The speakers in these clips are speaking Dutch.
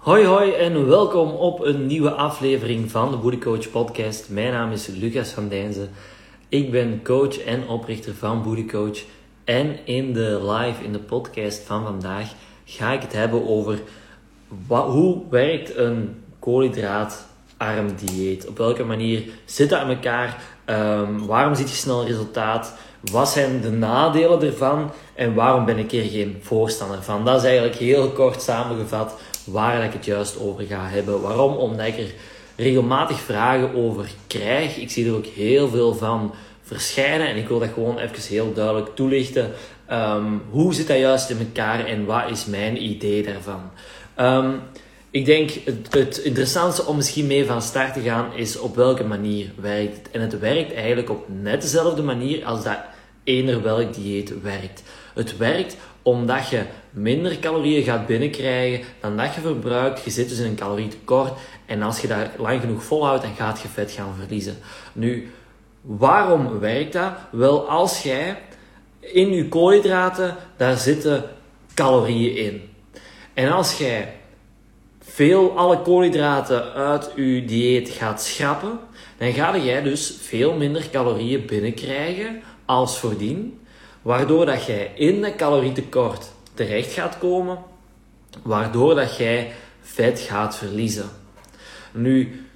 Hoi hoi en welkom op een nieuwe aflevering van de Booty Coach podcast. Mijn naam is Lucas van Dijnzen. Ik ben coach en oprichter van Booty Coach. En in de live, in de podcast van vandaag, ga ik het hebben over wat, hoe werkt een koolhydraatarm dieet? Op welke manier zit dat in elkaar? Um, waarom ziet je snel resultaat? Wat zijn de nadelen ervan? En waarom ben ik er geen voorstander van? Dat is eigenlijk heel kort samengevat waar ik het juist over ga hebben. Waarom? Omdat ik er regelmatig vragen over krijg. Ik zie er ook heel veel van verschijnen en ik wil dat gewoon even heel duidelijk toelichten. Um, hoe zit dat juist in elkaar en wat is mijn idee daarvan? Um, ik denk het, het interessantste om misschien mee van start te gaan is op welke manier werkt het. En het werkt eigenlijk op net dezelfde manier als dat eender welk dieet werkt. Het werkt omdat je minder calorieën gaat binnenkrijgen dan dat je verbruikt. Je zit dus in een calorietekort en als je daar lang genoeg volhoudt, dan gaat je vet gaan verliezen. Nu, waarom werkt dat? Wel, als jij in je koolhydraten, daar zitten calorieën in. En als jij veel alle koolhydraten uit je dieet gaat schrappen, dan ga jij dus veel minder calorieën binnenkrijgen als voordien, waardoor dat jij in een calorietekort terecht gaat komen, waardoor dat jij vet gaat verliezen. Nu,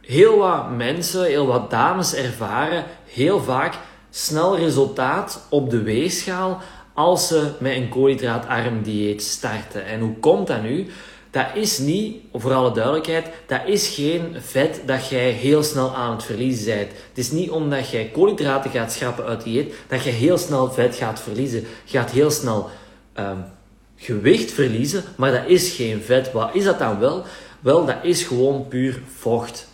heel wat mensen, heel wat dames ervaren heel vaak snel resultaat op de weegschaal als ze met een koolhydraatarm dieet starten. En hoe komt dat nu? Dat is niet, voor alle duidelijkheid, dat is geen vet dat jij heel snel aan het verliezen bent. Het is niet omdat jij koolhydraten gaat schrappen uit dieet, dat je heel snel vet gaat verliezen. Je gaat heel snel um, gewicht verliezen, maar dat is geen vet. Wat is dat dan wel? Wel, dat is gewoon puur vocht.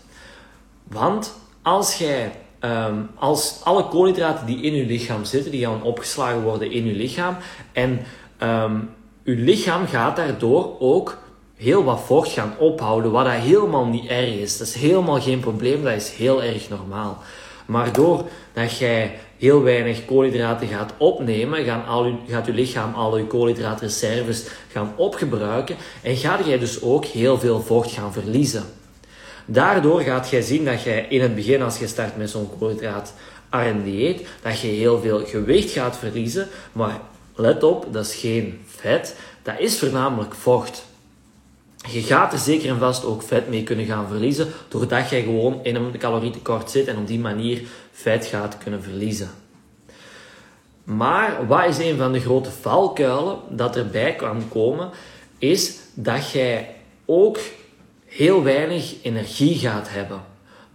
Want als jij, um, als alle koolhydraten die in je lichaam zitten, die gaan opgeslagen worden in je lichaam, en um, je lichaam gaat daardoor ook heel wat vocht gaan ophouden, wat dat helemaal niet erg is. Dat is helemaal geen probleem, dat is heel erg normaal. Maar doordat jij heel weinig koolhydraten gaat opnemen, gaan al uw, gaat je lichaam al je koolhydraatreserves gaan opgebruiken en gaat jij dus ook heel veel vocht gaan verliezen. Daardoor gaat jij zien dat jij in het begin, als je start met zo'n koolhydraatarm dieet, dat je heel veel gewicht gaat verliezen. Maar let op, dat is geen vet, dat is voornamelijk vocht. Je gaat er zeker en vast ook vet mee kunnen gaan verliezen, doordat je gewoon in een calorietekort zit en op die manier vet gaat kunnen verliezen. Maar wat is een van de grote valkuilen dat erbij kan komen, is dat jij ook heel weinig energie gaat hebben.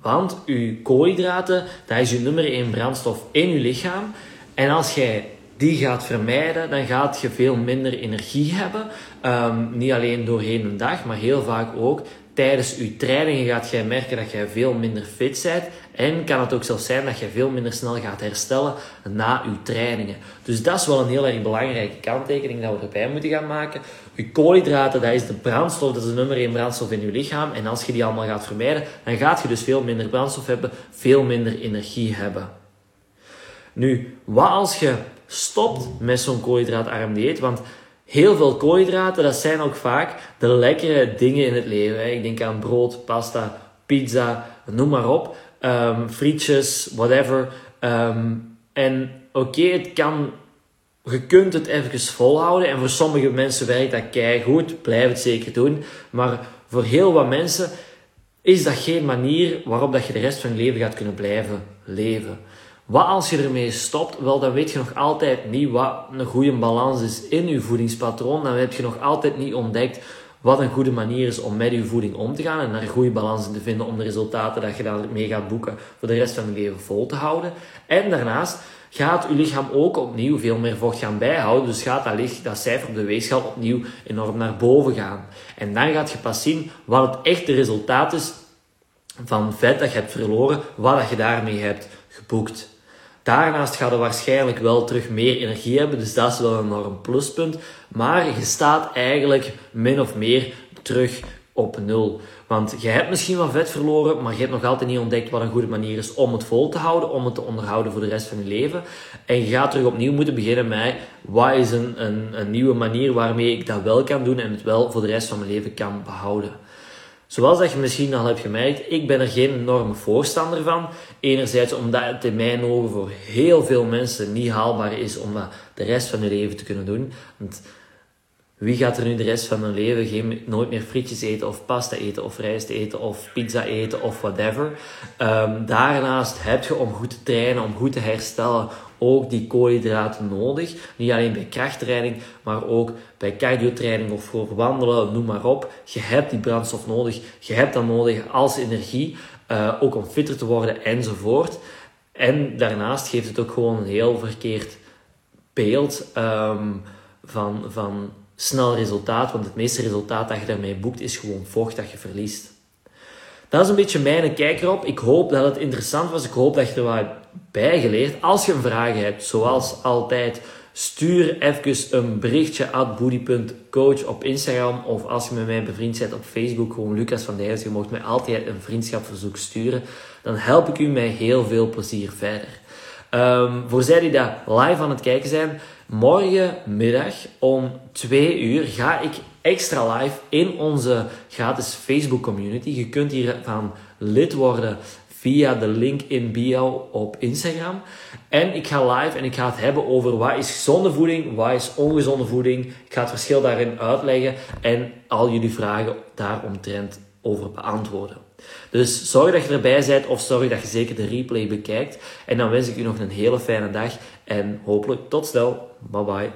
Want je koolhydraten, dat is je nummer 1 brandstof in je lichaam. En als jij die gaat vermijden, dan gaat je veel minder energie hebben. Um, niet alleen doorheen een dag, maar heel vaak ook tijdens je trainingen gaat jij merken dat jij veel minder fit bent. En kan het ook zelfs zijn dat je veel minder snel gaat herstellen na je trainingen. Dus dat is wel een heel erg belangrijke kanttekening dat we erbij moeten gaan maken. Je koolhydraten, dat is de brandstof, dat is de nummer 1 brandstof in je lichaam. En als je die allemaal gaat vermijden, dan gaat je dus veel minder brandstof hebben, veel minder energie hebben. Nu, wat als je stopt met zo'n koolhydraatarm dieet. Want heel veel koolhydraten, dat zijn ook vaak de lekkere dingen in het leven. Ik denk aan brood, pasta, pizza, noem maar op. Um, frietjes, whatever. Um, en oké, het kan... Je kunt het even volhouden. En voor sommige mensen werkt dat kei goed. Blijf het zeker doen. Maar voor heel wat mensen is dat geen manier waarop dat je de rest van je leven gaat kunnen blijven leven. Wat als je ermee stopt? Wel, dan weet je nog altijd niet wat een goede balans is in je voedingspatroon. Dan heb je nog altijd niet ontdekt wat een goede manier is om met je voeding om te gaan en daar een goede balans in te vinden om de resultaten dat je daarmee gaat boeken voor de rest van je leven vol te houden. En daarnaast gaat je lichaam ook opnieuw veel meer vocht gaan bijhouden. Dus gaat dat, licht, dat cijfer op de weegschaal opnieuw enorm naar boven gaan. En dan gaat je pas zien wat het echte resultaat is van vet dat je hebt verloren, wat dat je daarmee hebt geboekt. Daarnaast gaat je waarschijnlijk wel terug meer energie hebben, dus dat is wel een enorm pluspunt. Maar je staat eigenlijk min of meer terug op nul. Want je hebt misschien wel vet verloren, maar je hebt nog altijd niet ontdekt wat een goede manier is om het vol te houden, om het te onderhouden voor de rest van je leven. En je gaat terug opnieuw moeten beginnen met wat is een, een, een nieuwe manier waarmee ik dat wel kan doen en het wel voor de rest van mijn leven kan behouden. Zoals dat je misschien al hebt gemerkt, ik ben er geen enorme voorstander van. Enerzijds omdat het in mijn ogen voor heel veel mensen niet haalbaar is om dat de rest van hun leven te kunnen doen. Want wie gaat er nu de rest van hun leven geen, nooit meer frietjes eten of pasta eten of rijst eten of pizza eten of whatever. Um, daarnaast heb je om goed te trainen, om goed te herstellen, ook die koolhydraten nodig. Niet alleen bij krachttraining, maar ook bij cardiotraining of voor wandelen, noem maar op. Je hebt die brandstof nodig. Je hebt dat nodig als energie, uh, ook om fitter te worden enzovoort. En daarnaast geeft het ook gewoon een heel verkeerd beeld um, van, van snel resultaat, want het meeste resultaat dat je daarmee boekt is gewoon vocht dat je verliest. Dat is een beetje mijn kijk erop. Ik hoop dat het interessant was. Ik hoop dat je er wat bij geleerd. Als je een vraag hebt, zoals altijd, stuur even een berichtje at booty.coach op Instagram. Of als je met mij bevriend bent op Facebook, gewoon Lucas van Dijs. Je mag mij altijd een vriendschapverzoek sturen. Dan help ik u met heel veel plezier verder. Um, voor zij die daar live aan het kijken zijn, morgenmiddag om 2 uur ga ik extra live in onze gratis Facebook community. Je kunt hiervan lid worden via de link in bio op Instagram. En ik ga live en ik ga het hebben over wat is gezonde voeding, wat is ongezonde voeding. Ik ga het verschil daarin uitleggen en al jullie vragen daaromtrent over beantwoorden. Dus zorg dat je erbij bent of zorg dat je zeker de replay bekijkt. En dan wens ik u nog een hele fijne dag en hopelijk tot snel. Bye bye.